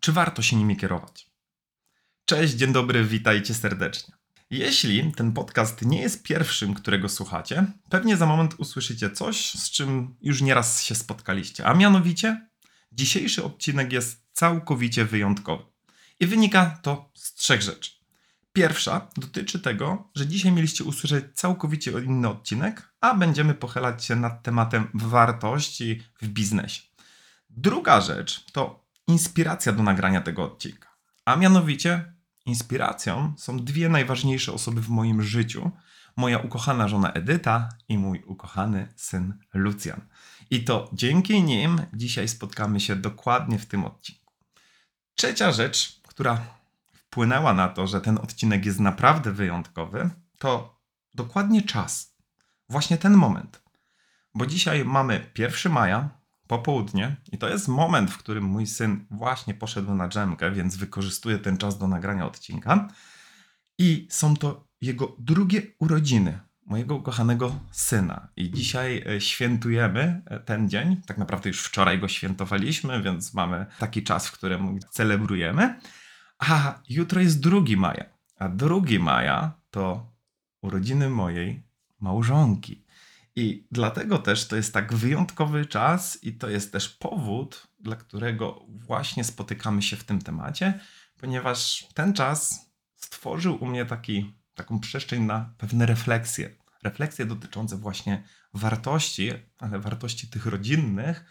Czy warto się nimi kierować? Cześć, dzień dobry, witajcie serdecznie. Jeśli ten podcast nie jest pierwszym, którego słuchacie, pewnie za moment usłyszycie coś, z czym już nieraz się spotkaliście. A mianowicie, dzisiejszy odcinek jest całkowicie wyjątkowy. I wynika to z trzech rzeczy. Pierwsza dotyczy tego, że dzisiaj mieliście usłyszeć całkowicie inny odcinek, a będziemy pochylać się nad tematem wartości w biznesie. Druga rzecz to inspiracja do nagrania tego odcinka. A mianowicie, inspiracją są dwie najważniejsze osoby w moim życiu: moja ukochana żona Edyta i mój ukochany syn Lucjan. I to dzięki nim dzisiaj spotkamy się dokładnie w tym odcinku. Trzecia rzecz, która wpłynęła na to, że ten odcinek jest naprawdę wyjątkowy, to dokładnie czas. Właśnie ten moment. Bo dzisiaj mamy 1 maja, popołudnie i to jest moment, w którym mój syn właśnie poszedł na dżemkę, więc wykorzystuję ten czas do nagrania odcinka. I są to jego drugie urodziny mojego ukochanego syna. I dzisiaj e, świętujemy e, ten dzień. Tak naprawdę już wczoraj go świętowaliśmy, więc mamy taki czas, w którym celebrujemy. A jutro jest 2 maja. A 2 maja to urodziny mojej małżonki. I dlatego też to jest tak wyjątkowy czas, i to jest też powód, dla którego właśnie spotykamy się w tym temacie, ponieważ ten czas stworzył u mnie taki, taką przestrzeń na pewne refleksje. Refleksje dotyczące właśnie wartości, ale wartości tych rodzinnych,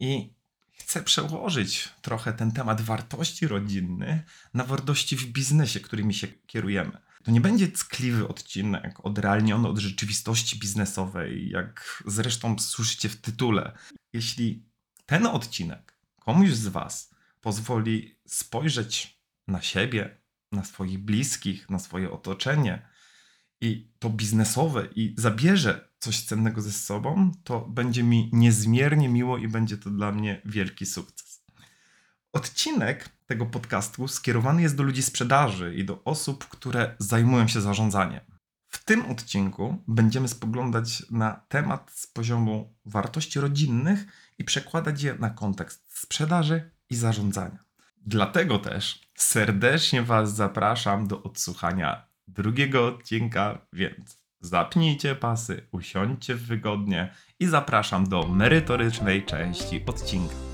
i chcę przełożyć trochę ten temat wartości rodzinnych na wartości w biznesie, którymi się kierujemy. To nie będzie ckliwy odcinek, odrealniony od rzeczywistości biznesowej, jak zresztą słyszycie w tytule. Jeśli ten odcinek komuś z Was pozwoli spojrzeć na siebie, na swoich bliskich, na swoje otoczenie i to biznesowe i zabierze coś cennego ze sobą, to będzie mi niezmiernie miło i będzie to dla mnie wielki sukces. Odcinek tego podcastu skierowany jest do ludzi sprzedaży i do osób, które zajmują się zarządzaniem. W tym odcinku będziemy spoglądać na temat z poziomu wartości rodzinnych i przekładać je na kontekst sprzedaży i zarządzania. Dlatego też serdecznie Was zapraszam do odsłuchania drugiego odcinka, więc zapnijcie pasy, usiądźcie wygodnie i zapraszam do merytorycznej części odcinka.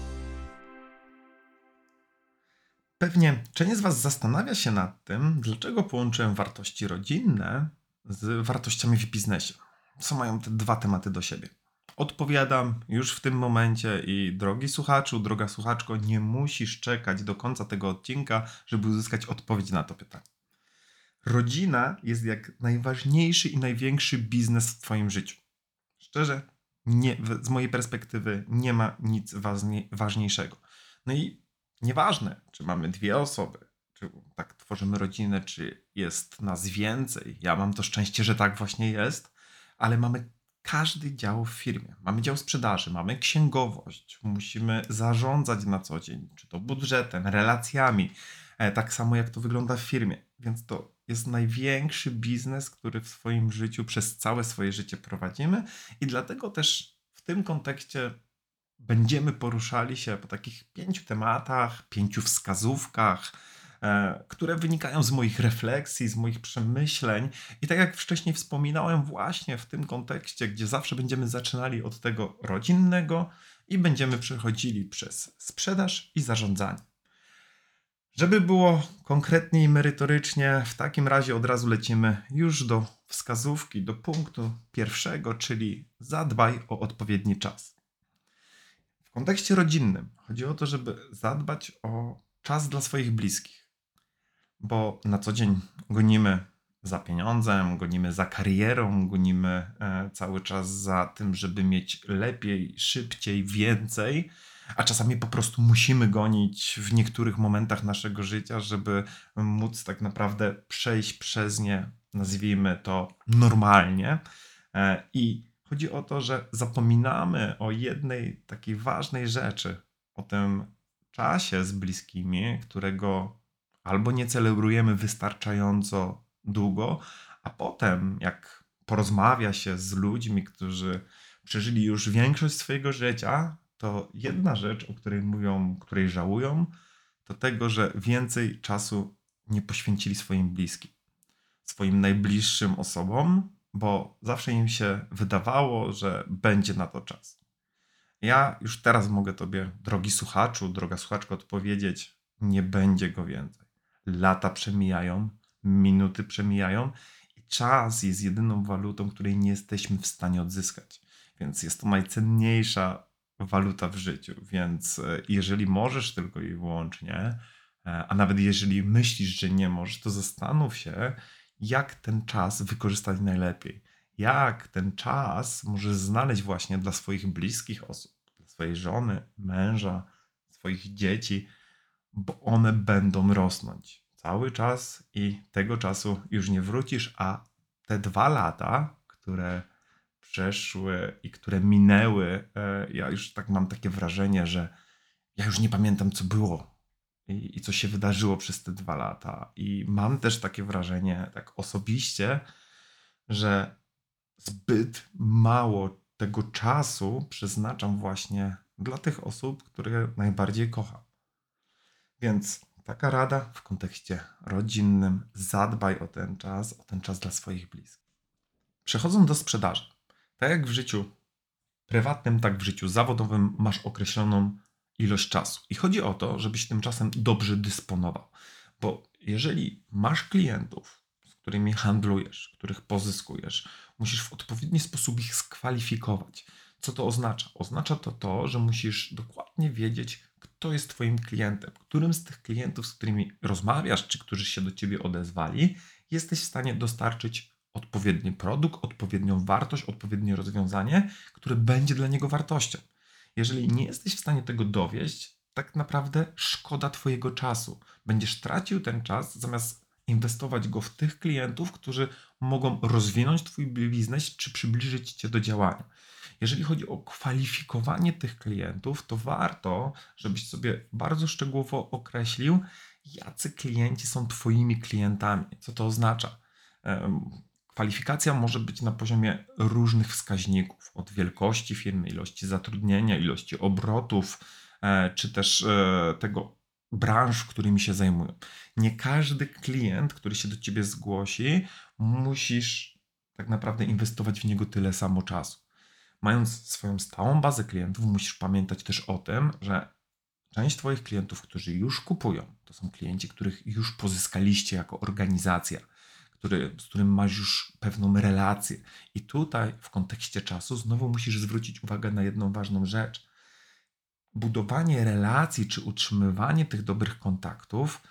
Pewnie część z Was zastanawia się nad tym, dlaczego połączyłem wartości rodzinne z wartościami w biznesie. Co mają te dwa tematy do siebie? Odpowiadam już w tym momencie i drogi słuchaczu, droga słuchaczko, nie musisz czekać do końca tego odcinka, żeby uzyskać odpowiedź na to pytanie. Rodzina jest jak najważniejszy i największy biznes w Twoim życiu. Szczerze, nie, z mojej perspektywy nie ma nic ważniejszego. No i Nieważne, czy mamy dwie osoby, czy tak tworzymy rodzinę, czy jest nas więcej. Ja mam to szczęście, że tak właśnie jest, ale mamy każdy dział w firmie. Mamy dział sprzedaży, mamy księgowość, musimy zarządzać na co dzień, czy to budżetem, relacjami, e, tak samo jak to wygląda w firmie. Więc to jest największy biznes, który w swoim życiu przez całe swoje życie prowadzimy i dlatego też w tym kontekście będziemy poruszali się po takich pięciu tematach, pięciu wskazówkach, e, które wynikają z moich refleksji, z moich przemyśleń. I tak jak wcześniej wspominałem, właśnie w tym kontekście, gdzie zawsze będziemy zaczynali od tego rodzinnego i będziemy przechodzili przez sprzedaż i zarządzanie. Żeby było konkretnie i merytorycznie, w takim razie od razu lecimy już do wskazówki, do punktu pierwszego, czyli zadbaj o odpowiedni czas. Kontekście rodzinnym chodzi o to, żeby zadbać o czas dla swoich bliskich, bo na co dzień gonimy za pieniądzem, gonimy za karierą, gonimy e, cały czas za tym, żeby mieć lepiej, szybciej, więcej a czasami po prostu musimy gonić w niektórych momentach naszego życia, żeby móc tak naprawdę przejść przez nie, nazwijmy to normalnie. E, I chodzi o to, że zapominamy o jednej takiej ważnej rzeczy, o tym czasie z bliskimi, którego albo nie celebrujemy wystarczająco długo, a potem, jak porozmawia się z ludźmi, którzy przeżyli już większość swojego życia, to jedna rzecz, o której mówią, której żałują, to tego, że więcej czasu nie poświęcili swoim bliskim, swoim najbliższym osobom, bo zawsze im się wydawało, że będzie na to czas. Ja już teraz mogę Tobie, drogi słuchaczu, droga słuchaczko, odpowiedzieć: nie będzie go więcej. Lata przemijają, minuty przemijają i czas jest jedyną walutą, której nie jesteśmy w stanie odzyskać. Więc jest to najcenniejsza waluta w życiu, więc e, jeżeli możesz tylko i wyłącznie, e, a nawet jeżeli myślisz, że nie możesz, to zastanów się, jak ten czas wykorzystać najlepiej. Jak ten czas możesz znaleźć właśnie dla swoich bliskich osób, dla swojej żony, męża, swoich dzieci, bo one będą rosnąć cały czas i tego czasu już nie wrócisz, a te dwa lata, które przeszły i które minęły, e, ja już tak mam takie wrażenie, że ja już nie pamiętam, co było i, i co się wydarzyło przez te dwa lata. I mam też takie wrażenie, tak osobiście, że zbyt mało tego czasu przeznaczam właśnie dla tych osób, które najbardziej kocham. Więc taka rada w kontekście rodzinnym: zadbaj o ten czas, o ten czas dla swoich bliskich. Przechodząc do sprzedaży. Tak jak w życiu prywatnym, tak w życiu zawodowym masz określoną ilość czasu. I chodzi o to, żebyś tym czasem dobrze dysponował. Bo jeżeli masz klientów, z którymi handlujesz, których pozyskujesz, musisz w odpowiedni sposób ich skwalifikować. Co to oznacza? Oznacza to to, że musisz dokładnie wiedzieć, kto jest Twoim klientem, którym z tych klientów, z którymi rozmawiasz, czy którzy się do Ciebie odezwali, jesteś w stanie dostarczyć odpowiedni produkt, odpowiednią wartość, odpowiednie rozwiązanie, które będzie dla niego wartością. Jeżeli nie jesteś w stanie tego dowieść, tak naprawdę szkoda Twojego czasu. Będziesz tracił ten czas zamiast inwestować go w tych klientów, którzy mogą rozwinąć Twój biznes czy przybliżyć Cię do działania. Jeżeli chodzi o kwalifikowanie tych klientów, to warto, żebyś sobie bardzo szczegółowo określił, jacy klienci są Twoimi klientami. Co to oznacza? Kwalifikacja może być na poziomie różnych wskaźników, od wielkości firmy, ilości zatrudnienia, ilości obrotów, e, czy też e, tego branż, którymi się zajmują. Nie każdy klient, który się do ciebie zgłosi, musisz tak naprawdę inwestować w niego tyle samo czasu. Mając swoją stałą bazę klientów, musisz pamiętać też o tym, że część Twoich klientów, którzy już kupują, to są klienci, których już pozyskaliście jako organizacja który, z którym masz już pewną relację. I tutaj w kontekście czasu znowu musisz zwrócić uwagę na jedną ważną rzecz. Budowanie relacji czy utrzymywanie tych dobrych kontaktów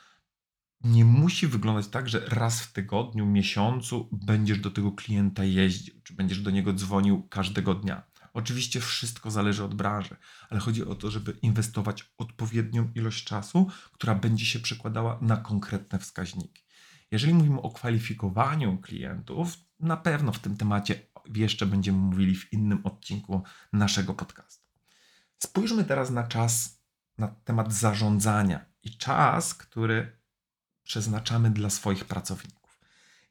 nie musi wyglądać tak, że raz w tygodniu, miesiącu będziesz do tego klienta jeździł, czy będziesz do niego dzwonił każdego dnia. Oczywiście wszystko zależy od branży, ale chodzi o to, żeby inwestować odpowiednią ilość czasu, która będzie się przekładała na konkretne wskaźniki. Jeżeli mówimy o kwalifikowaniu klientów, na pewno w tym temacie jeszcze będziemy mówili w innym odcinku naszego podcastu. Spójrzmy teraz na czas, na temat zarządzania i czas, który przeznaczamy dla swoich pracowników.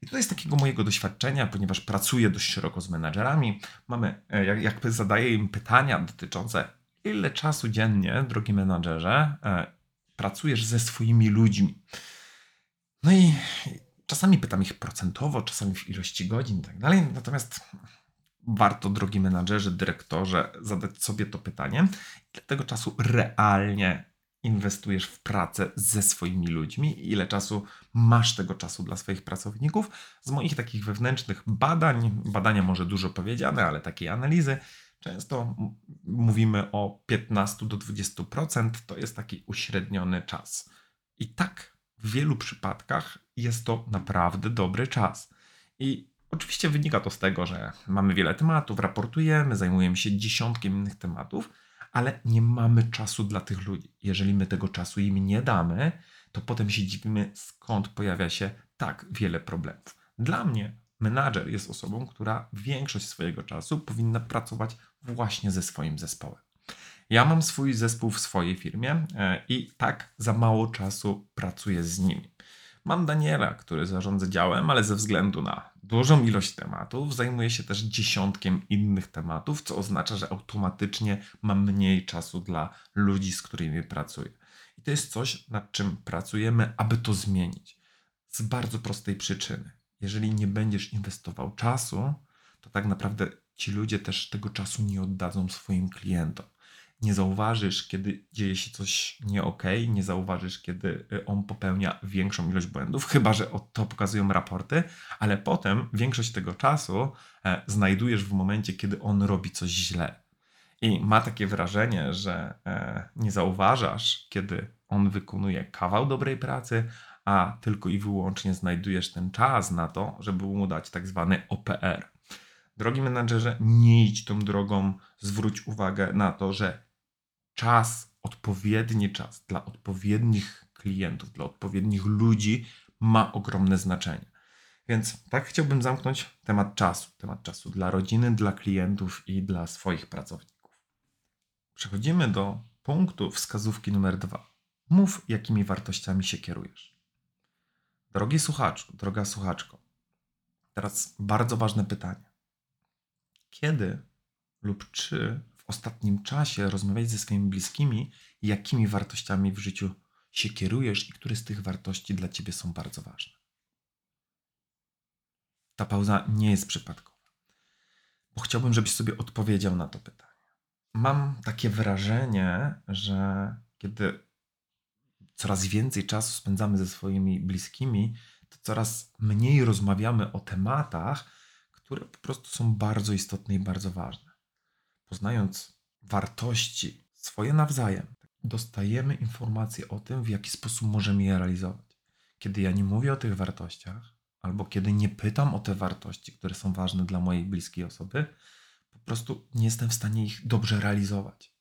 I tutaj z takiego mojego doświadczenia, ponieważ pracuję dość szeroko z menadżerami, mamy, e, jak, jakby zadaję im pytania dotyczące, ile czasu dziennie, drogi menadżerze, e, pracujesz ze swoimi ludźmi. No i czasami pytam ich procentowo, czasami w ilości godzin i tak dalej. Natomiast warto, drogi menadżerzy, dyrektorze, zadać sobie to pytanie, ile tego czasu realnie inwestujesz w pracę ze swoimi ludźmi, ile czasu masz tego czasu dla swoich pracowników. Z moich takich wewnętrznych badań, badania może dużo powiedziane, ale takiej analizy, często mówimy o 15 do 20%, to jest taki uśredniony czas. I tak w wielu przypadkach jest to naprawdę dobry czas. I oczywiście wynika to z tego, że mamy wiele tematów, raportujemy, zajmujemy się dziesiątkiem innych tematów, ale nie mamy czasu dla tych ludzi. Jeżeli my tego czasu im nie damy, to potem się dziwimy, skąd pojawia się tak wiele problemów. Dla mnie menadżer jest osobą, która większość swojego czasu powinna pracować właśnie ze swoim zespołem. Ja mam swój zespół w swojej firmie e, i tak za mało czasu pracuję z nimi. Mam Daniela, który zarządza działem, ale ze względu na dużą ilość tematów zajmuje się też dziesiątkiem innych tematów, co oznacza, że automatycznie mam mniej czasu dla ludzi, z którymi pracuję. I to jest coś, nad czym pracujemy, aby to zmienić. Z bardzo prostej przyczyny. Jeżeli nie będziesz inwestował czasu, to tak naprawdę ci ludzie też tego czasu nie oddadzą swoim klientom nie zauważysz, kiedy dzieje się coś nie okay, nie zauważysz, kiedy y, on popełnia większą ilość błędów, chyba że to pokazują raporty, ale potem większość tego czasu e, znajdujesz w momencie, kiedy on robi coś źle. I ma takie wrażenie, że e, nie zauważasz, kiedy on wykonuje kawał dobrej pracy, a tylko i wyłącznie znajdujesz ten czas na to, żeby mu dać tak zwany OPR. Drogi menadżerze, nie idź tą drogą, zwróć uwagę na to, że czas, odpowiedni czas dla odpowiednich klientów, dla odpowiednich ludzi ma ogromne znaczenie. Więc tak chciałbym zamknąć temat czasu. Temat czasu dla rodziny, dla klientów i dla swoich pracowników. Przechodzimy do punktu wskazówki numer dwa. Mów, jakimi wartościami się kierujesz. Drogi słuchaczu, droga słuchaczko, teraz bardzo ważne pytanie. Kiedy lub czy ostatnim czasie rozmawiać ze swoimi bliskimi, jakimi wartościami w życiu się kierujesz i które z tych wartości dla ciebie są bardzo ważne. Ta pauza nie jest przypadkowa, bo chciałbym, żebyś sobie odpowiedział na to pytanie. Mam takie wrażenie, że kiedy coraz więcej czasu spędzamy ze swoimi bliskimi, to coraz mniej rozmawiamy o tematach, które po prostu są bardzo istotne i bardzo ważne poznając wartości swoje nawzajem, dostajemy informacje o tym, w jaki sposób możemy je realizować. Kiedy ja nie mówię o tych wartościach, albo kiedy nie pytam o te wartości, które są ważne dla mojej bliskiej osoby, po prostu nie jestem w stanie ich dobrze realizować.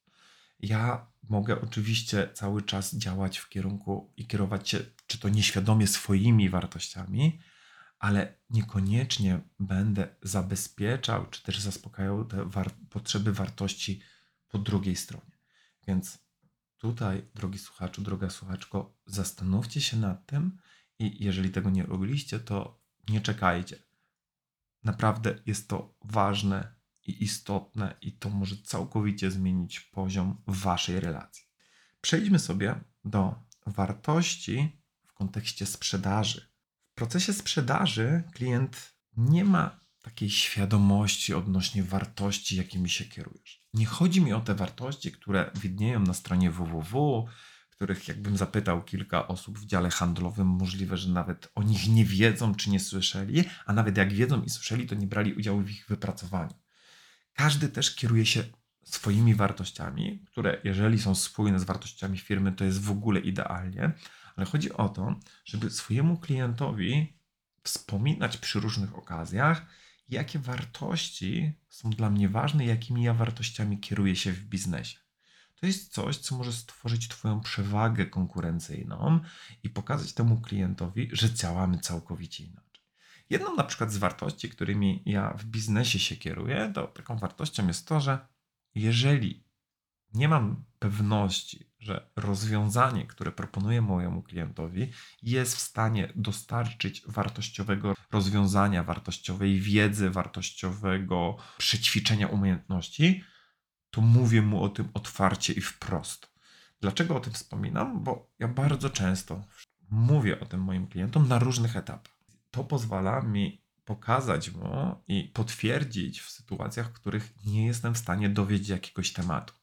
Ja mogę oczywiście cały czas działać w kierunku i kierować się, czy to nieświadomie swoimi wartościami, ale niekoniecznie będę zabezpieczał, czy też zaspokajał te war potrzeby wartości po drugiej stronie. Więc tutaj, drogi słuchaczu, droga słuchaczko, zastanówcie się nad tym i jeżeli tego nie robiliście, to nie czekajcie. Naprawdę jest to ważne i istotne i to może całkowicie zmienić poziom waszej relacji. Przejdźmy sobie do wartości w kontekście sprzedaży procesie sprzedaży klient nie ma takiej świadomości odnośnie wartości, jakimi się kierujesz. Nie chodzi mi o te wartości, które widnieją na stronie www, których jakbym zapytał kilka osób w dziale handlowym, możliwe, że nawet o nich nie wiedzą czy nie słyszeli, a nawet jak wiedzą i słyszeli, to nie brali udziału w ich wypracowaniu. Każdy też kieruje się swoimi wartościami, które jeżeli są spójne z wartościami firmy, to jest w ogóle idealnie, ale chodzi o to, żeby swojemu klientowi wspominać przy różnych okazjach, jakie wartości są dla mnie ważne, jakimi ja wartościami kieruję się w biznesie. To jest coś, co może stworzyć Twoją przewagę konkurencyjną i pokazać temu klientowi, że działamy całkowicie inaczej. Jedną na przykład z wartości, którymi ja w biznesie się kieruję, to taką wartością jest to, że jeżeli nie mam pewności, że rozwiązanie, które proponuję mojemu klientowi, jest w stanie dostarczyć wartościowego rozwiązania, wartościowej wiedzy, wartościowego przećwiczenia umiejętności, to mówię mu o tym otwarcie i wprost. Dlaczego o tym wspominam? Bo ja bardzo często mówię o tym moim klientom na różnych etapach. To pozwala mi pokazać mu i potwierdzić w sytuacjach, w których nie jestem w stanie dowiedzieć jakiegoś tematu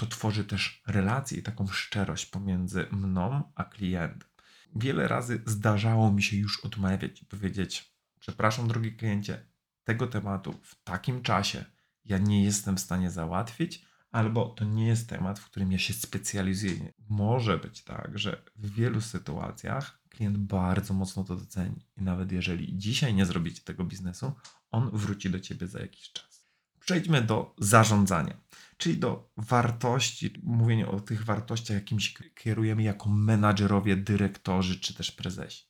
to tworzy też relację i taką szczerość pomiędzy mną a klientem. Wiele razy zdarzało mi się już odmawiać i powiedzieć: Przepraszam, drogi kliencie, tego tematu w takim czasie ja nie jestem w stanie załatwić, albo to nie jest temat, w którym ja się specjalizuję. Może być tak, że w wielu sytuacjach klient bardzo mocno to doceni i nawet jeżeli dzisiaj nie zrobicie tego biznesu, on wróci do ciebie za jakiś czas. Przejdźmy do zarządzania, czyli do wartości, mówienia o tych wartościach, jakimi się kierujemy jako menadżerowie, dyrektorzy czy też prezesi.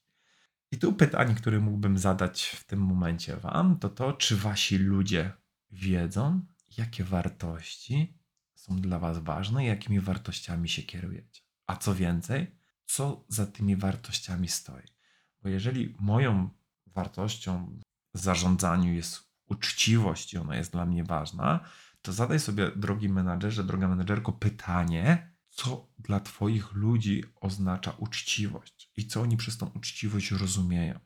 I tu pytanie, które mógłbym zadać w tym momencie Wam, to to, czy Wasi ludzie wiedzą, jakie wartości są dla Was ważne i jakimi wartościami się kierujecie. A co więcej, co za tymi wartościami stoi. Bo jeżeli moją wartością w zarządzaniu jest uczciwość i ona jest dla mnie ważna, to zadaj sobie, drogi menadżerze, droga menedżerko, pytanie, co dla Twoich ludzi oznacza uczciwość i co oni przez tą uczciwość rozumieją.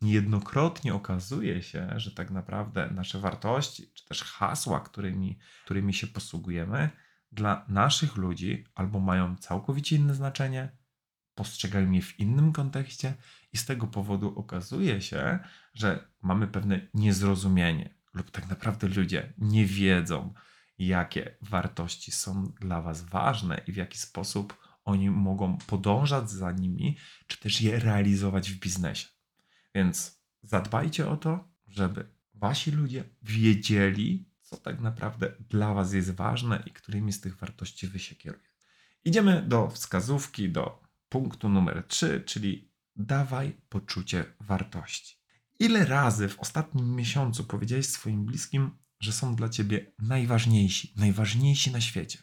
Niejednokrotnie okazuje się, że tak naprawdę nasze wartości, czy też hasła, którymi, którymi się posługujemy, dla naszych ludzi albo mają całkowicie inne znaczenie, postrzegają je w innym kontekście, i z tego powodu okazuje się, że mamy pewne niezrozumienie, lub tak naprawdę ludzie nie wiedzą, jakie wartości są dla Was ważne i w jaki sposób oni mogą podążać za nimi, czy też je realizować w biznesie. Więc zadbajcie o to, żeby Wasi ludzie wiedzieli, co tak naprawdę dla Was jest ważne i którymi z tych wartości Wy się kierujecie. Idziemy do wskazówki, do punktu numer 3, czyli dawaj poczucie wartości. Ile razy w ostatnim miesiącu powiedziałeś swoim bliskim, że są dla ciebie najważniejsi, najważniejsi na świecie?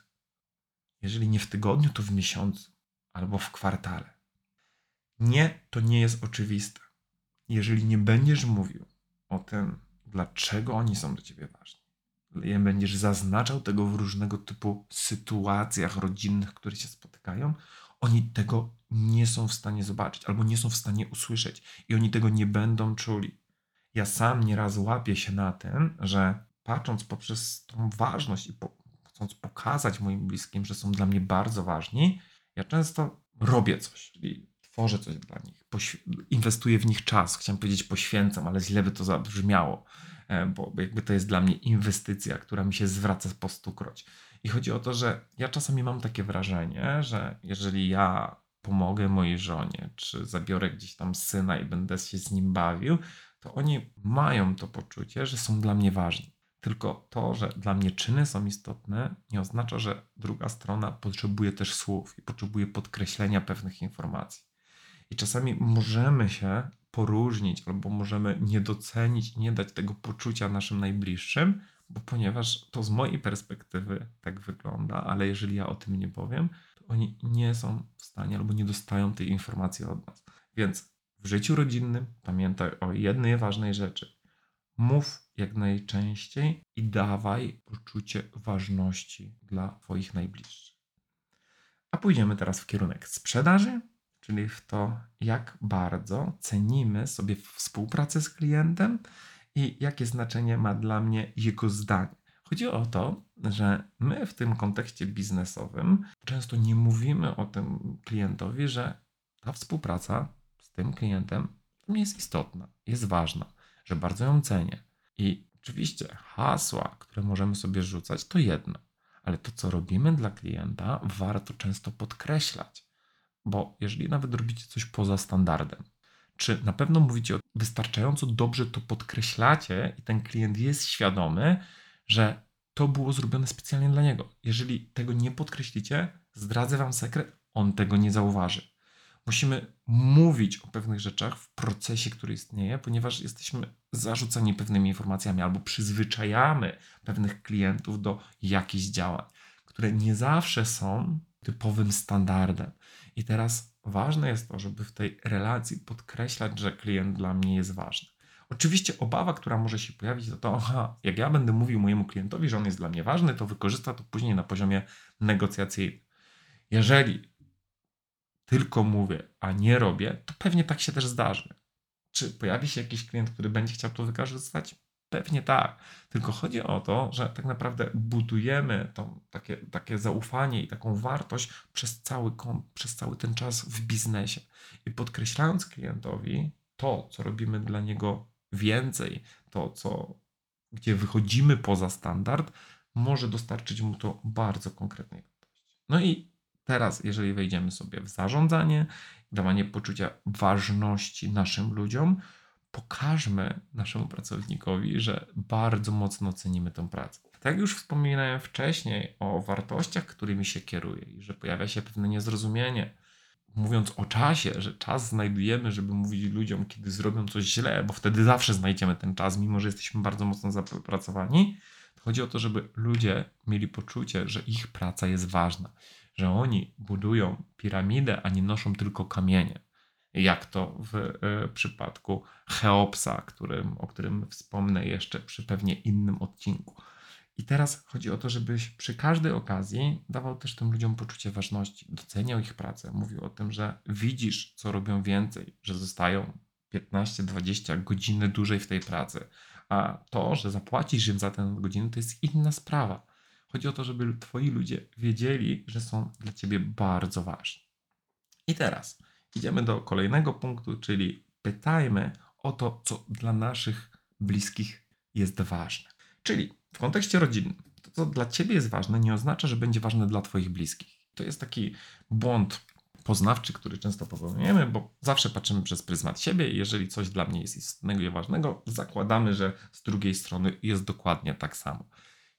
Jeżeli nie w tygodniu, to w miesiącu albo w kwartale. Nie, to nie jest oczywiste. Jeżeli nie będziesz mówił o tym, dlaczego oni są dla ciebie ważni, nie będziesz zaznaczał tego w różnego typu sytuacjach rodzinnych, które się spotykają, oni tego nie są w stanie zobaczyć albo nie są w stanie usłyszeć i oni tego nie będą czuli. Ja sam nieraz łapię się na tym, że patrząc poprzez tą ważność i po, chcąc pokazać moim bliskim, że są dla mnie bardzo ważni, ja często robię coś, czyli tworzę coś dla nich, inwestuję w nich czas. Chciałem powiedzieć poświęcam, ale źle by to zabrzmiało, e, bo jakby to jest dla mnie inwestycja, która mi się zwraca po stukroć. I chodzi o to, że ja czasami mam takie wrażenie, że jeżeli ja pomogę mojej żonie, czy zabiorę gdzieś tam syna i będę się z nim bawił, to oni mają to poczucie, że są dla mnie ważni. Tylko to, że dla mnie czyny są istotne, nie oznacza, że druga strona potrzebuje też słów i potrzebuje podkreślenia pewnych informacji. I czasami możemy się poróżnić, albo możemy nie docenić nie dać tego poczucia naszym najbliższym, bo ponieważ to z mojej perspektywy tak wygląda, ale jeżeli ja o tym nie powiem, to oni nie są w stanie albo nie dostają tej informacji od nas. Więc w życiu rodzinnym pamiętaj o jednej ważnej rzeczy. Mów jak najczęściej i dawaj poczucie ważności dla Twoich najbliższych. A pójdziemy teraz w kierunek sprzedaży, czyli w to, jak bardzo cenimy sobie współpracę z klientem i jakie znaczenie ma dla mnie jego zdanie. Chodzi o to, że my w tym kontekście biznesowym często nie mówimy o tym klientowi, że ta współpraca z tym klientem jest istotna, jest ważna, że bardzo ją cenię. I oczywiście hasła, które możemy sobie rzucać, to jedno, ale to, co robimy dla klienta, warto często podkreślać. Bo jeżeli nawet robicie coś poza standardem, czy na pewno mówicie wystarczająco dobrze to podkreślacie i ten klient jest świadomy, że to było zrobione specjalnie dla niego. Jeżeli tego nie podkreślicie, zdradzę wam sekret, on tego nie zauważy. Musimy mówić o pewnych rzeczach w procesie, który istnieje, ponieważ jesteśmy zarzucani pewnymi informacjami albo przyzwyczajamy pewnych klientów do jakichś działań, które nie zawsze są typowym standardem. I teraz ważne jest to, żeby w tej relacji podkreślać, że klient dla mnie jest ważny. Oczywiście obawa, która może się pojawić, to to, aha, jak ja będę mówił mojemu klientowi, że on jest dla mnie ważny, to wykorzysta to później na poziomie negocjacyjnym. Jeżeli tylko mówię, a nie robię, to pewnie tak się też zdarzy. Czy pojawi się jakiś klient, który będzie chciał to wykorzystać? Pewnie tak. Tylko chodzi o to, że tak naprawdę budujemy to takie, takie zaufanie i taką wartość przez cały, przez cały ten czas w biznesie. I podkreślając klientowi to, co robimy dla niego więcej, to, co, gdzie wychodzimy poza standard, może dostarczyć mu to bardzo konkretnej wartości. No i teraz, jeżeli wejdziemy sobie w zarządzanie, dawanie poczucia ważności naszym ludziom, pokażmy naszemu pracownikowi, że bardzo mocno cenimy tę pracę. Tak już wspominałem wcześniej o wartościach, którymi się kieruje i że pojawia się pewne niezrozumienie. Mówiąc o czasie, że czas znajdujemy, żeby mówić ludziom, kiedy zrobią coś źle, bo wtedy zawsze znajdziemy ten czas, mimo że jesteśmy bardzo mocno zapracowani. Chodzi o to, żeby ludzie mieli poczucie, że ich praca jest ważna, że oni budują piramidę, a nie noszą tylko kamienie jak to w y, przypadku Cheopsa, którym, o którym wspomnę jeszcze przy pewnie innym odcinku. I teraz chodzi o to, żebyś przy każdej okazji dawał też tym ludziom poczucie ważności, doceniał ich pracę, mówił o tym, że widzisz, co robią więcej, że zostają 15-20 godziny dłużej w tej pracy, a to, że zapłacisz im za tę godzinę, to jest inna sprawa. Chodzi o to, żeby twoi ludzie wiedzieli, że są dla ciebie bardzo ważni. I teraz idziemy do kolejnego punktu, czyli pytajmy o to, co dla naszych bliskich jest ważne. Czyli w kontekście rodzinnym, to co dla ciebie jest ważne, nie oznacza, że będzie ważne dla twoich bliskich. To jest taki błąd poznawczy, który często popełniamy, bo zawsze patrzymy przez pryzmat siebie i jeżeli coś dla mnie jest istotnego i ważnego, zakładamy, że z drugiej strony jest dokładnie tak samo.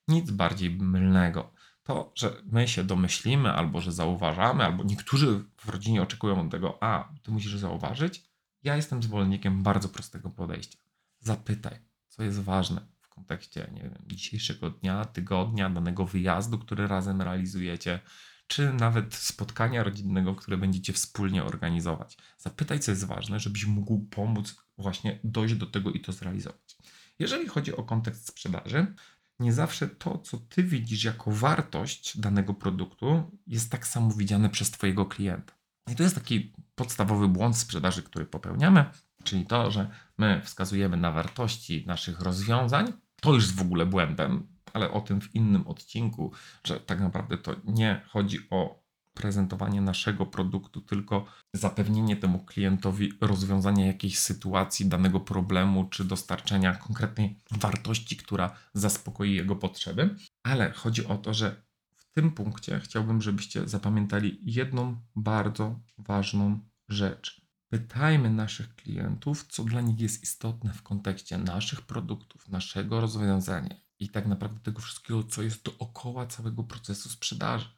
Nic bardziej mylnego to, że my się domyślimy, albo że zauważamy, albo niektórzy w rodzinie oczekują tego, a ty musisz zauważyć. Ja jestem zwolennikiem bardzo prostego podejścia. Zapytaj, co jest ważne w kontekście nie wiem, dzisiejszego dnia, tygodnia, danego wyjazdu, który razem realizujecie, czy nawet spotkania rodzinnego, które będziecie wspólnie organizować. Zapytaj, co jest ważne, żebyś mógł pomóc właśnie dojść do tego i to zrealizować. Jeżeli chodzi o kontekst sprzedaży, nie zawsze to, co ty widzisz jako wartość danego produktu, jest tak samo widziane przez twojego klienta. I to jest taki podstawowy błąd sprzedaży, który popełniamy, czyli to, że my wskazujemy na wartości naszych rozwiązań. To już jest w ogóle błędem, ale o tym w innym odcinku, że tak naprawdę to nie chodzi o prezentowanie naszego produktu, tylko zapewnienie temu klientowi rozwiązania jakiejś sytuacji, danego problemu, czy dostarczenia konkretnej wartości, która zaspokoi jego potrzeby. Ale chodzi o to, że w tym punkcie chciałbym, żebyście zapamiętali jedną bardzo ważną rzecz. Pytajmy naszych klientów, co dla nich jest istotne w kontekście naszych produktów, naszego rozwiązania i tak naprawdę tego wszystkiego, co jest dookoła całego procesu sprzedaży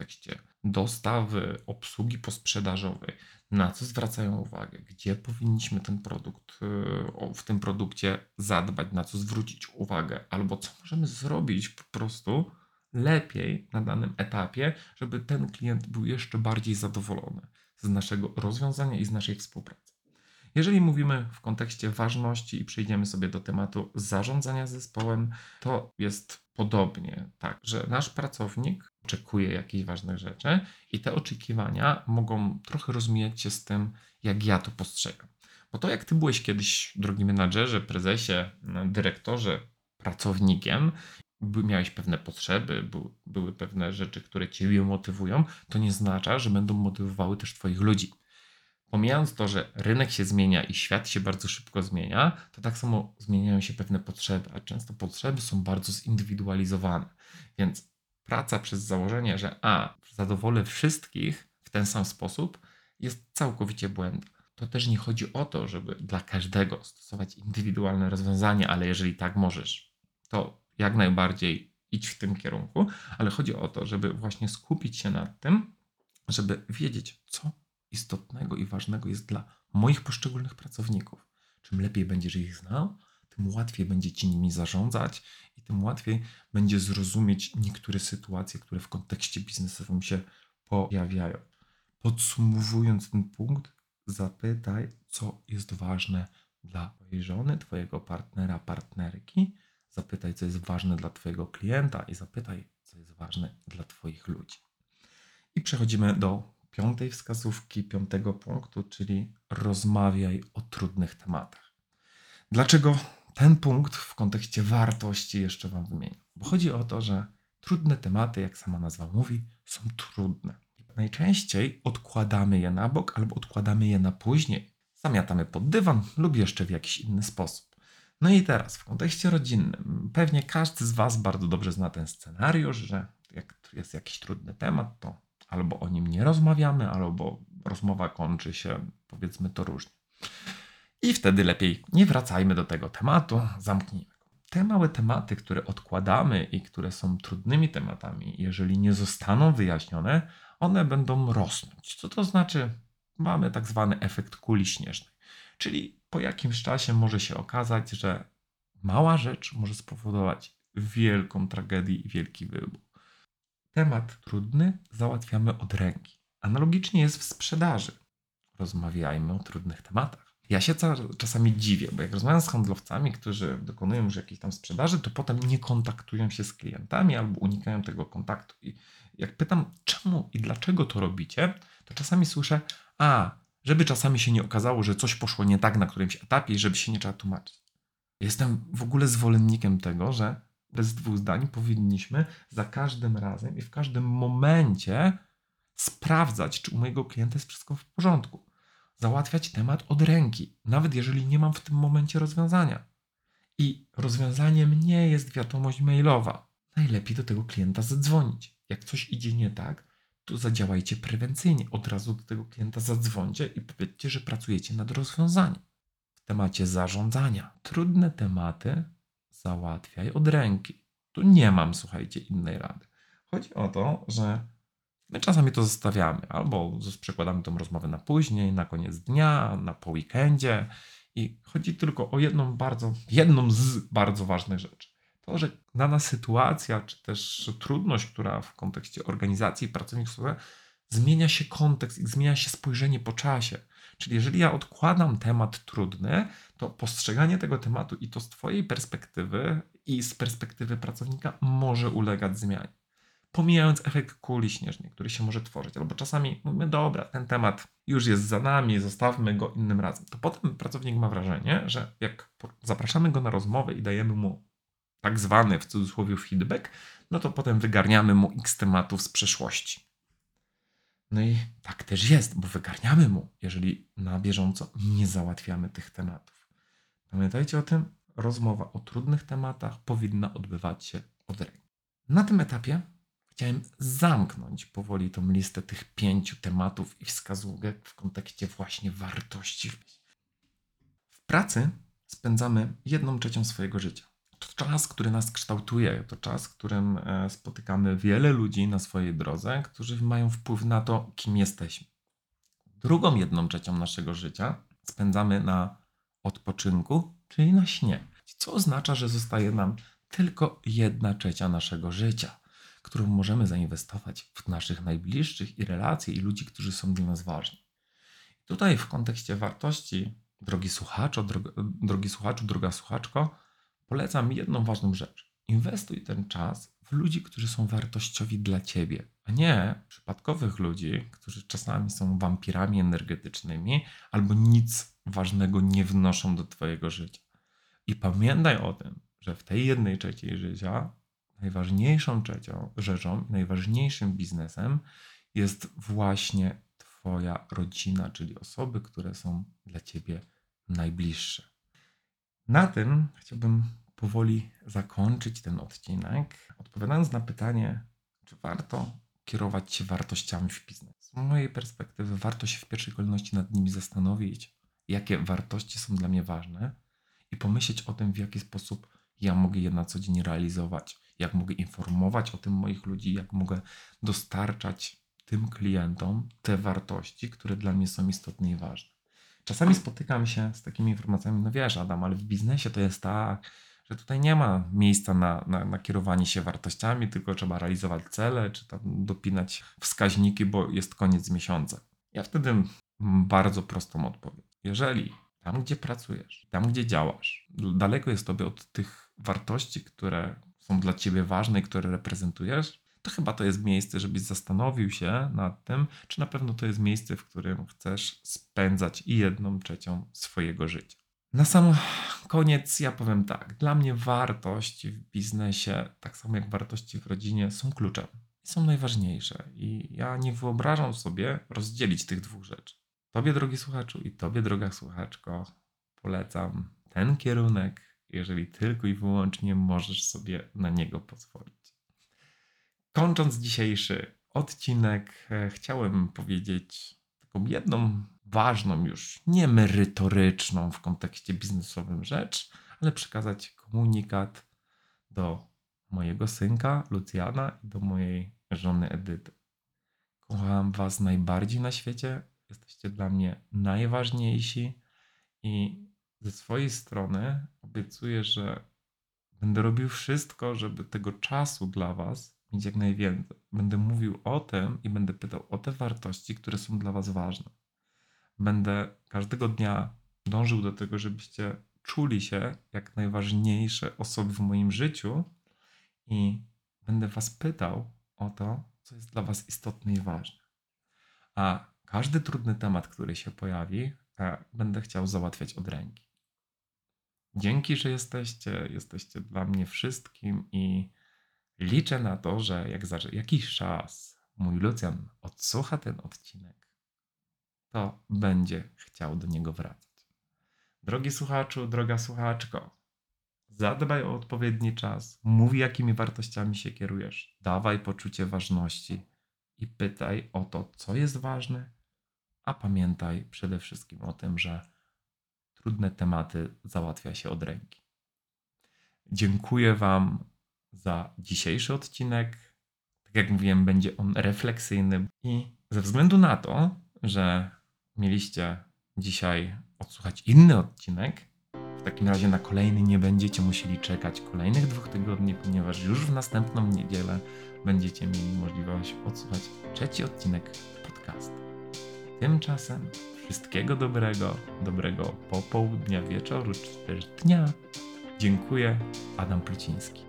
kontekście dostawy, obsługi posprzedażowej, na co zwracają uwagę, gdzie powinniśmy ten produkt, y, w tym produkcie zadbać, na co zwrócić uwagę, albo co możemy zrobić po prostu lepiej na danym etapie, żeby ten klient był jeszcze bardziej zadowolony z naszego rozwiązania i z naszej współpracy. Jeżeli mówimy w kontekście ważności i przejdziemy sobie do tematu zarządzania zespołem, to jest podobnie tak, że nasz pracownik oczekuje jakichś ważnych rzeczy i te oczekiwania mogą trochę rozmijać się z tym, jak ja to postrzegam. Bo to, jak ty byłeś kiedyś, drogi menadżerze, prezesie, dyrektorze, pracownikiem, miałeś pewne potrzeby, były pewne rzeczy, które ciebie motywują, to nie oznacza, że będą motywowały też twoich ludzi. Pomijając to, że rynek się zmienia i świat się bardzo szybko zmienia, to tak samo zmieniają się pewne potrzeby, a często potrzeby są bardzo zindywidualizowane. Więc praca przez założenie, że a, zadowolę wszystkich w ten sam sposób, jest całkowicie błędem. To też nie chodzi o to, żeby dla każdego stosować indywidualne rozwiązanie, ale jeżeli tak możesz, to jak najbardziej idź w tym kierunku, ale chodzi o to, żeby właśnie skupić się nad tym, żeby wiedzieć, co istotnego i ważnego jest dla moich poszczególnych pracowników. Czym lepiej będziesz ich znał, tym łatwiej będzie ci nimi zarządzać i tym łatwiej będzie zrozumieć niektóre sytuacje, które w kontekście biznesowym się pojawiają. Podsumowując ten punkt, zapytaj, co jest ważne dla Twojej żony, Twojego partnera, partnerki. Zapytaj, co jest ważne dla Twojego klienta i zapytaj, co jest ważne dla Twoich ludzi. I przechodzimy do piątej wskazówki, piątego punktu, czyli rozmawiaj o trudnych tematach. Dlaczego ten punkt w kontekście wartości jeszcze Wam wymienię. Bo chodzi o to, że trudne tematy, jak sama nazwa mówi, są trudne. Najczęściej odkładamy je na bok albo odkładamy je na później. Zamiatamy pod dywan lub jeszcze w jakiś inny sposób. No i teraz w kontekście rodzinnym, pewnie każdy z Was bardzo dobrze zna ten scenariusz, że jak jest jakiś trudny temat, to albo o nim nie rozmawiamy, albo rozmowa kończy się, powiedzmy to różnie. I wtedy lepiej nie wracajmy do tego tematu, zamknijmy go. Te małe tematy, które odkładamy i które są trudnymi tematami, jeżeli nie zostaną wyjaśnione, one będą rosnąć. Co to znaczy? Mamy tak zwany efekt kuli śnieżnej. Czyli po jakimś czasie może się okazać, że mała rzecz może spowodować wielką tragedię i wielki wybuch. Temat trudny załatwiamy od ręki. Analogicznie jest w sprzedaży. Rozmawiajmy o trudnych tematach. Ja się czasami dziwię, bo jak rozmawiam z handlowcami, którzy dokonują już jakiejś tam sprzedaży, to potem nie kontaktują się z klientami albo unikają tego kontaktu. I jak pytam, czemu i dlaczego to robicie, to czasami słyszę, a, żeby czasami się nie okazało, że coś poszło nie tak na którymś etapie i żeby się nie trzeba tłumaczyć. Jestem w ogóle zwolennikiem tego, że bez dwóch zdań powinniśmy za każdym razem i w każdym momencie sprawdzać, czy u mojego klienta jest wszystko w porządku. Załatwiać temat od ręki, nawet jeżeli nie mam w tym momencie rozwiązania. I rozwiązaniem nie jest wiadomość mailowa. Najlepiej do tego klienta zadzwonić. Jak coś idzie nie tak, to zadziałajcie prewencyjnie. Od razu do tego klienta zadzwońcie i powiedzcie, że pracujecie nad rozwiązaniem. W temacie zarządzania. Trudne tematy załatwiaj od ręki. Tu nie mam, słuchajcie, innej rady. Chodzi o to, że my czasami to zostawiamy, albo przekładamy tą rozmowę na później, na koniec dnia, na po weekendzie. I chodzi tylko o jedną bardzo, jedną z bardzo ważnych rzeczy. To, że dana sytuacja, czy też trudność, która w kontekście organizacji pracowników zmienia się kontekst i zmienia się spojrzenie po czasie. Czyli jeżeli ja odkładam temat trudny, to postrzeganie tego tematu i to z Twojej perspektywy i z perspektywy pracownika może ulegać zmianie. Pomijając efekt kuli śnieżnej, który się może tworzyć, albo czasami mówimy, dobra, ten temat już jest za nami, zostawmy go innym razem. To potem pracownik ma wrażenie, że jak zapraszamy go na rozmowę i dajemy mu tak zwany w cudzysłowie feedback, no to potem wygarniamy mu x tematów z przeszłości. No i tak też jest, bo wygarniamy mu, jeżeli na bieżąco nie załatwiamy tych tematów. Pamiętajcie o tym, rozmowa o trudnych tematach powinna odbywać się od ręki. Na tym etapie chciałem zamknąć powoli tą listę tych pięciu tematów i wskazówek w kontekście właśnie wartości. W pracy spędzamy jedną trzecią swojego życia. To czas, który nas kształtuje, to czas, w którym e, spotykamy wiele ludzi na swojej drodze, którzy mają wpływ na to, kim jesteśmy. Drugą jedną trzecią naszego życia spędzamy na odpoczynku, czyli na śnie. Co oznacza, że zostaje nam tylko jedna trzecia naszego życia, którą możemy zainwestować w naszych najbliższych i relacje i ludzi, którzy są dla nas ważni. Tutaj w kontekście wartości, drogi słuchaczu, drogi, słuchaczu, droga słuchaczko, polecam jedną ważną rzecz. Inwestuj ten czas w ludzi, którzy są wartościowi dla ciebie, a nie przypadkowych ludzi, którzy czasami są wampirami energetycznymi albo nic ważnego nie wnoszą do twojego życia. I pamiętaj o tym, że w tej jednej trzeciej życia najważniejszą trzecią rzeczą, najważniejszym biznesem jest właśnie Twoja rodzina, czyli osoby, które są dla Ciebie najbliższe. Na tym chciałbym powoli zakończyć ten odcinek, odpowiadając na pytanie, czy warto kierować się wartościami w biznesie. Z mojej perspektywy warto się w pierwszej kolejności nad nimi zastanowić, jakie wartości są dla mnie ważne i pomyśleć o tym, w jaki sposób ja mogę je na co dzień realizować, jak mogę informować o tym moich ludzi, jak mogę dostarczać tym klientom te wartości, które dla mnie są istotne i ważne. Czasami spotykam się z takimi informacjami, no wiesz, Adam, ale w biznesie to jest tak, że tutaj nie ma miejsca na, na, na kierowanie się wartościami, tylko trzeba realizować cele, czy tam dopinać wskaźniki, bo jest koniec miesiąca. Ja wtedy mam bardzo prostą odpowiedź. Jeżeli tam, gdzie pracujesz, tam, gdzie działasz, daleko jest tobie od tych wartości, które są dla ciebie ważne i które reprezentujesz, to chyba to jest miejsce, żebyś zastanowił się nad tym, czy na pewno to jest miejsce, w którym chcesz spędzać i jedną trzecią swojego życia. Na sam koniec ja powiem tak. Dla mnie wartości w biznesie, tak samo jak wartości w rodzinie, są kluczem. Są najważniejsze. I ja nie wyobrażam sobie rozdzielić tych dwóch rzeczy. Tobie, drogi słuchaczu, i tobie, droga słuchaczko, polecam ten kierunek, jeżeli tylko i wyłącznie możesz sobie na niego pozwolić. Kończąc dzisiejszy odcinek, e, chciałem powiedzieć taką jedną ważną już, nie merytoryczną w kontekście biznesowym rzecz, ale przekazać komunikat do mojego synka Lucjana i do mojej żony Edyty. Kocham Was najbardziej na świecie. Jesteście dla mnie najważniejsi i ze swojej strony obiecuję, że będę robił wszystko, żeby tego czasu dla Was mieć jak najwięcej. Będę mówił o tym i będę pytał o te wartości, które są dla Was ważne. Będę każdego dnia dążył do tego, żebyście czuli się jak najważniejsze osoby w moim życiu i będę Was pytał o to, co jest dla Was istotne i ważne. A każdy trudny temat, który się pojawi, e, będę chciał załatwiać od ręki. Dzięki, że jesteście, jesteście dla mnie wszystkim i liczę na to, że jak za jakiś czas mój Lucjan odsłucha ten odcinek, to będzie chciał do niego wracać. Drogi słuchaczu, droga słuchaczko, zadbaj o odpowiedni czas, mów jakimi wartościami się kierujesz, dawaj poczucie ważności i pytaj o to, co jest ważne, a pamiętaj przede wszystkim o tym, że trudne tematy załatwia się od ręki. Dziękuję Wam za dzisiejszy odcinek. Tak jak mówiłem, będzie on refleksyjny i ze względu na to, że mieliście dzisiaj odsłuchać inny odcinek, w takim razie na kolejny nie będziecie musieli czekać kolejnych dwóch tygodni, ponieważ już w następną niedzielę będziecie mieli możliwość odsłuchać trzeci odcinek podcastu. Tymczasem wszystkiego dobrego, dobrego popołudnia, wieczoru czy też dnia. Dziękuję, Adam Pluciński.